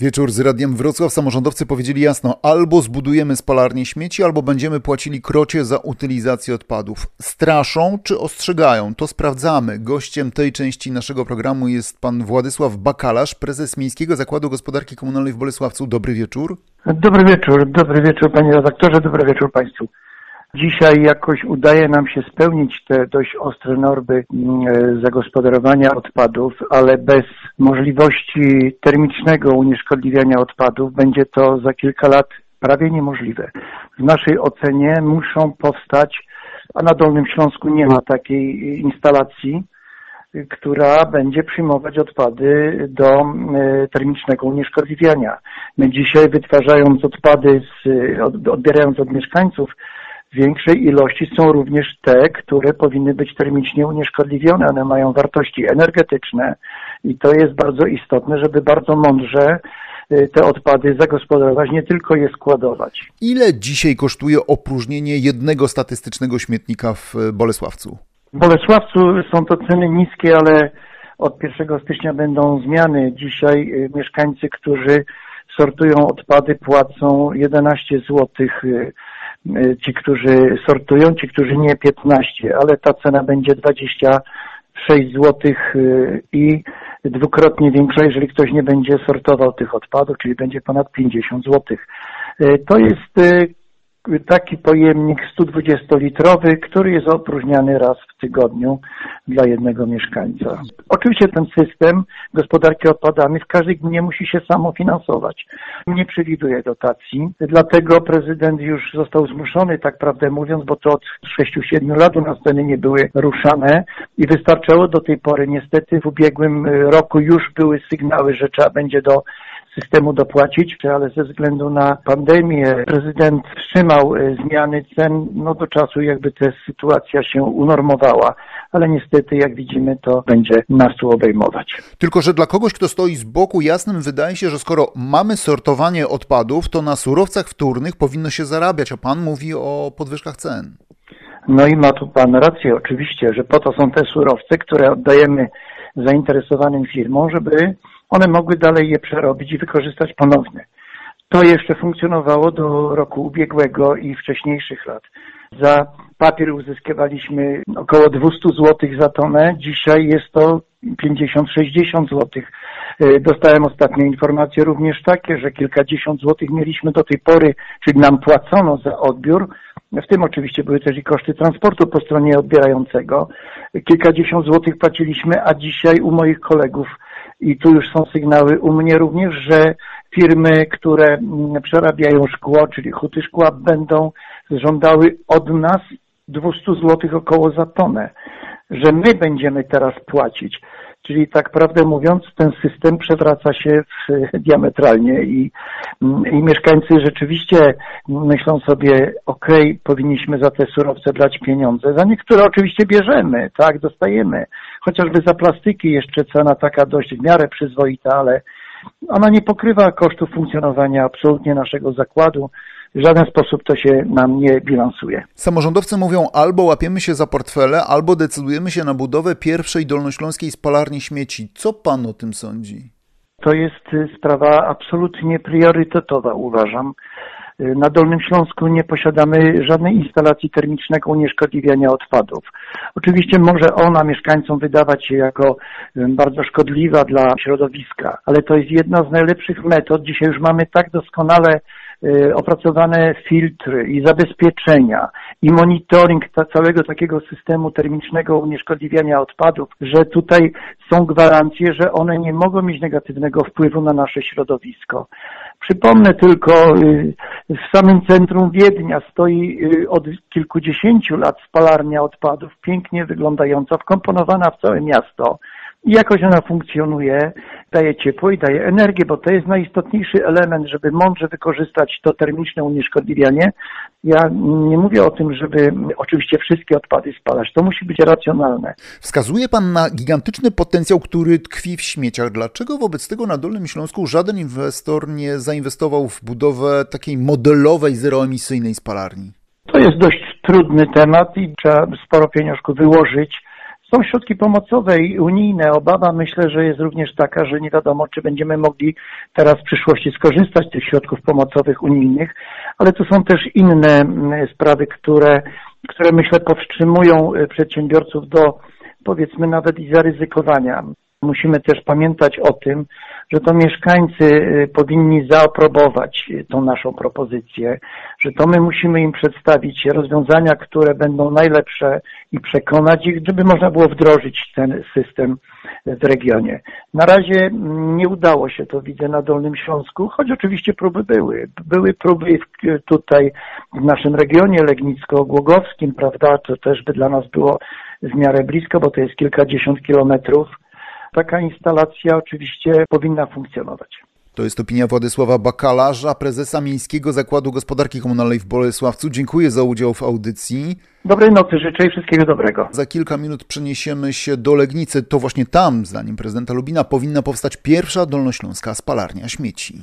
Wieczór z Radiem Wrocław. Samorządowcy powiedzieli jasno, albo zbudujemy spalarnię śmieci, albo będziemy płacili krocie za utylizację odpadów. Straszą czy ostrzegają? To sprawdzamy. Gościem tej części naszego programu jest pan Władysław Bakalarz, prezes Miejskiego Zakładu Gospodarki Komunalnej w Bolesławcu. Dobry wieczór. Dobry wieczór, dobry wieczór panie redaktorze, dobry wieczór państwu. Dzisiaj jakoś udaje nam się spełnić te dość ostre normy mm, zagospodarowania odpadów, ale bez możliwości termicznego unieszkodliwiania odpadów będzie to za kilka lat prawie niemożliwe. W naszej ocenie muszą powstać, a na Dolnym Śląsku nie ma takiej instalacji, która będzie przyjmować odpady do e, termicznego unieszkodliwiania. My dzisiaj wytwarzając odpady, z, odbierając od mieszkańców większej ilości są również te, które powinny być termicznie unieszkodliwione. One mają wartości energetyczne i to jest bardzo istotne, żeby bardzo mądrze y, te odpady zagospodarować, nie tylko je składować. Ile dzisiaj kosztuje opróżnienie jednego statystycznego śmietnika w Bolesławcu? W Bolesławcu są to ceny niskie, ale od 1 stycznia będą zmiany. Dzisiaj y, mieszkańcy, którzy sortują odpady, płacą 11 zł E, ci, którzy sortują, ci, którzy nie 15, ale ta cena będzie 26 zł e, i dwukrotnie większa, jeżeli ktoś nie będzie sortował tych odpadów, czyli będzie ponad 50 zł. E, to jest taki pojemnik 120-litrowy, który jest opróżniany raz w tygodniu dla jednego mieszkańca. Oczywiście ten system gospodarki odpadami w każdej gminie musi się samofinansować. Nie przewiduje dotacji, dlatego prezydent już został zmuszony, tak prawdę mówiąc, bo to od 6-7 lat u nas ceny nie były ruszane i wystarczało do tej pory. Niestety w ubiegłym roku już były sygnały, że trzeba będzie do systemu dopłacić, ale ze względu na pandemię prezydent wstrzymał e, zmiany cen no do czasu, jakby ta sytuacja się unormowała. Ale niestety, jak widzimy, to będzie nas tu obejmować. Tylko, że dla kogoś, kto stoi z boku, jasnym wydaje się, że skoro mamy sortowanie odpadów, to na surowcach wtórnych powinno się zarabiać, a pan mówi o podwyżkach cen. No i ma tu pan rację, oczywiście, że po to są te surowce, które oddajemy zainteresowanym firmom, żeby one mogły dalej je przerobić i wykorzystać ponownie. To jeszcze funkcjonowało do roku ubiegłego i wcześniejszych lat. Za papier uzyskiwaliśmy około 200 zł za tonę. Dzisiaj jest to 50-60 zł. E, dostałem ostatnie informacje również takie, że kilkadziesiąt złotych mieliśmy do tej pory, czyli nam płacono za odbiór. W tym oczywiście były też i koszty transportu po stronie odbierającego. Kilkadziesiąt złotych płaciliśmy, a dzisiaj u moich kolegów i tu już są sygnały u mnie również, że firmy, które mm, przerabiają szkło, czyli huty szkła, będą żądały od nas 200 zł około za tonę, że my będziemy teraz płacić. Czyli tak prawdę mówiąc, ten system przewraca się diametralnie i, mm, i mieszkańcy rzeczywiście myślą sobie, ok, powinniśmy za te surowce brać pieniądze. Za niektóre oczywiście bierzemy, tak, dostajemy. Chociażby za plastyki jeszcze cena taka dość w miarę przyzwoita, ale ona nie pokrywa kosztów funkcjonowania absolutnie naszego zakładu w żaden sposób to się nam nie bilansuje. Samorządowcy mówią albo łapiemy się za portfele, albo decydujemy się na budowę pierwszej dolnośląskiej spalarni śmieci. Co pan o tym sądzi? To jest sprawa absolutnie priorytetowa, uważam. Na Dolnym Śląsku nie posiadamy żadnej instalacji termicznego unieszkodliwiania odpadów. Oczywiście może ona mieszkańcom wydawać się jako bardzo szkodliwa dla środowiska, ale to jest jedna z najlepszych metod. Dzisiaj już mamy tak doskonale opracowane filtry i zabezpieczenia i monitoring całego takiego systemu termicznego unieszkodliwiania odpadów, że tutaj są gwarancje, że one nie mogą mieć negatywnego wpływu na nasze środowisko. Przypomnę tylko, y, w samym centrum Wiednia stoi y, od kilkudziesięciu lat spalarnia odpadów, pięknie wyglądająca, wkomponowana w całe miasto i jakoś ona funkcjonuje, daje ciepło i daje energię, bo to jest najistotniejszy element, żeby mądrze wykorzystać to termiczne unieszkodliwianie. Ja nie mówię o tym, żeby oczywiście wszystkie odpady spalać. To musi być racjonalne. Wskazuje Pan na gigantyczny potencjał, który tkwi w śmieciach. Dlaczego wobec tego na Dolnym Śląsku żaden inwestor nie zainwestował w budowę takiej modelowej, zeroemisyjnej spalarni? To jest dość trudny temat i trzeba sporo pieniążków wyłożyć Są środki pomocowe i unijne. Obawa myślę, że jest również taka, że nie wiadomo, czy będziemy mogli teraz w przyszłości skorzystać z tych środków pomocowych unijnych, ale to są też inne mm, sprawy, które, które myślę powstrzymują y, przedsiębiorców do powiedzmy nawet i zaryzykowania. Musimy też pamiętać o tym, że to mieszkańcy y, powinni zaaprobować y, tą naszą propozycję, że to my musimy im przedstawić rozwiązania, które będą najlepsze i przekonać ich, żeby można było wdrożyć ten system w regionie. Na razie mm, nie udało się to, widzę, na Dolnym Śląsku, choć oczywiście próby były. Były próby tutaj w naszym regionie legnicko-głogowskim, prawda, to też by dla nas było w miarę blisko, bo to jest kilkadziesiąt kilometrów taka instalacja oczywiście powinna funkcjonować. To jest opinia Władysława Bakalarza, prezesa Miejskiego Zakładu Gospodarki Komunalnej w Bolesławcu. Dziękuję za udział w audycji. Dobrej nocy życzę i wszystkiego dobrego. Za kilka minut przeniesiemy się do Legnicy. To właśnie tam, zdaniem prezydenta Lubina, powinna powstać pierwsza dolnośląska spalarnia śmieci.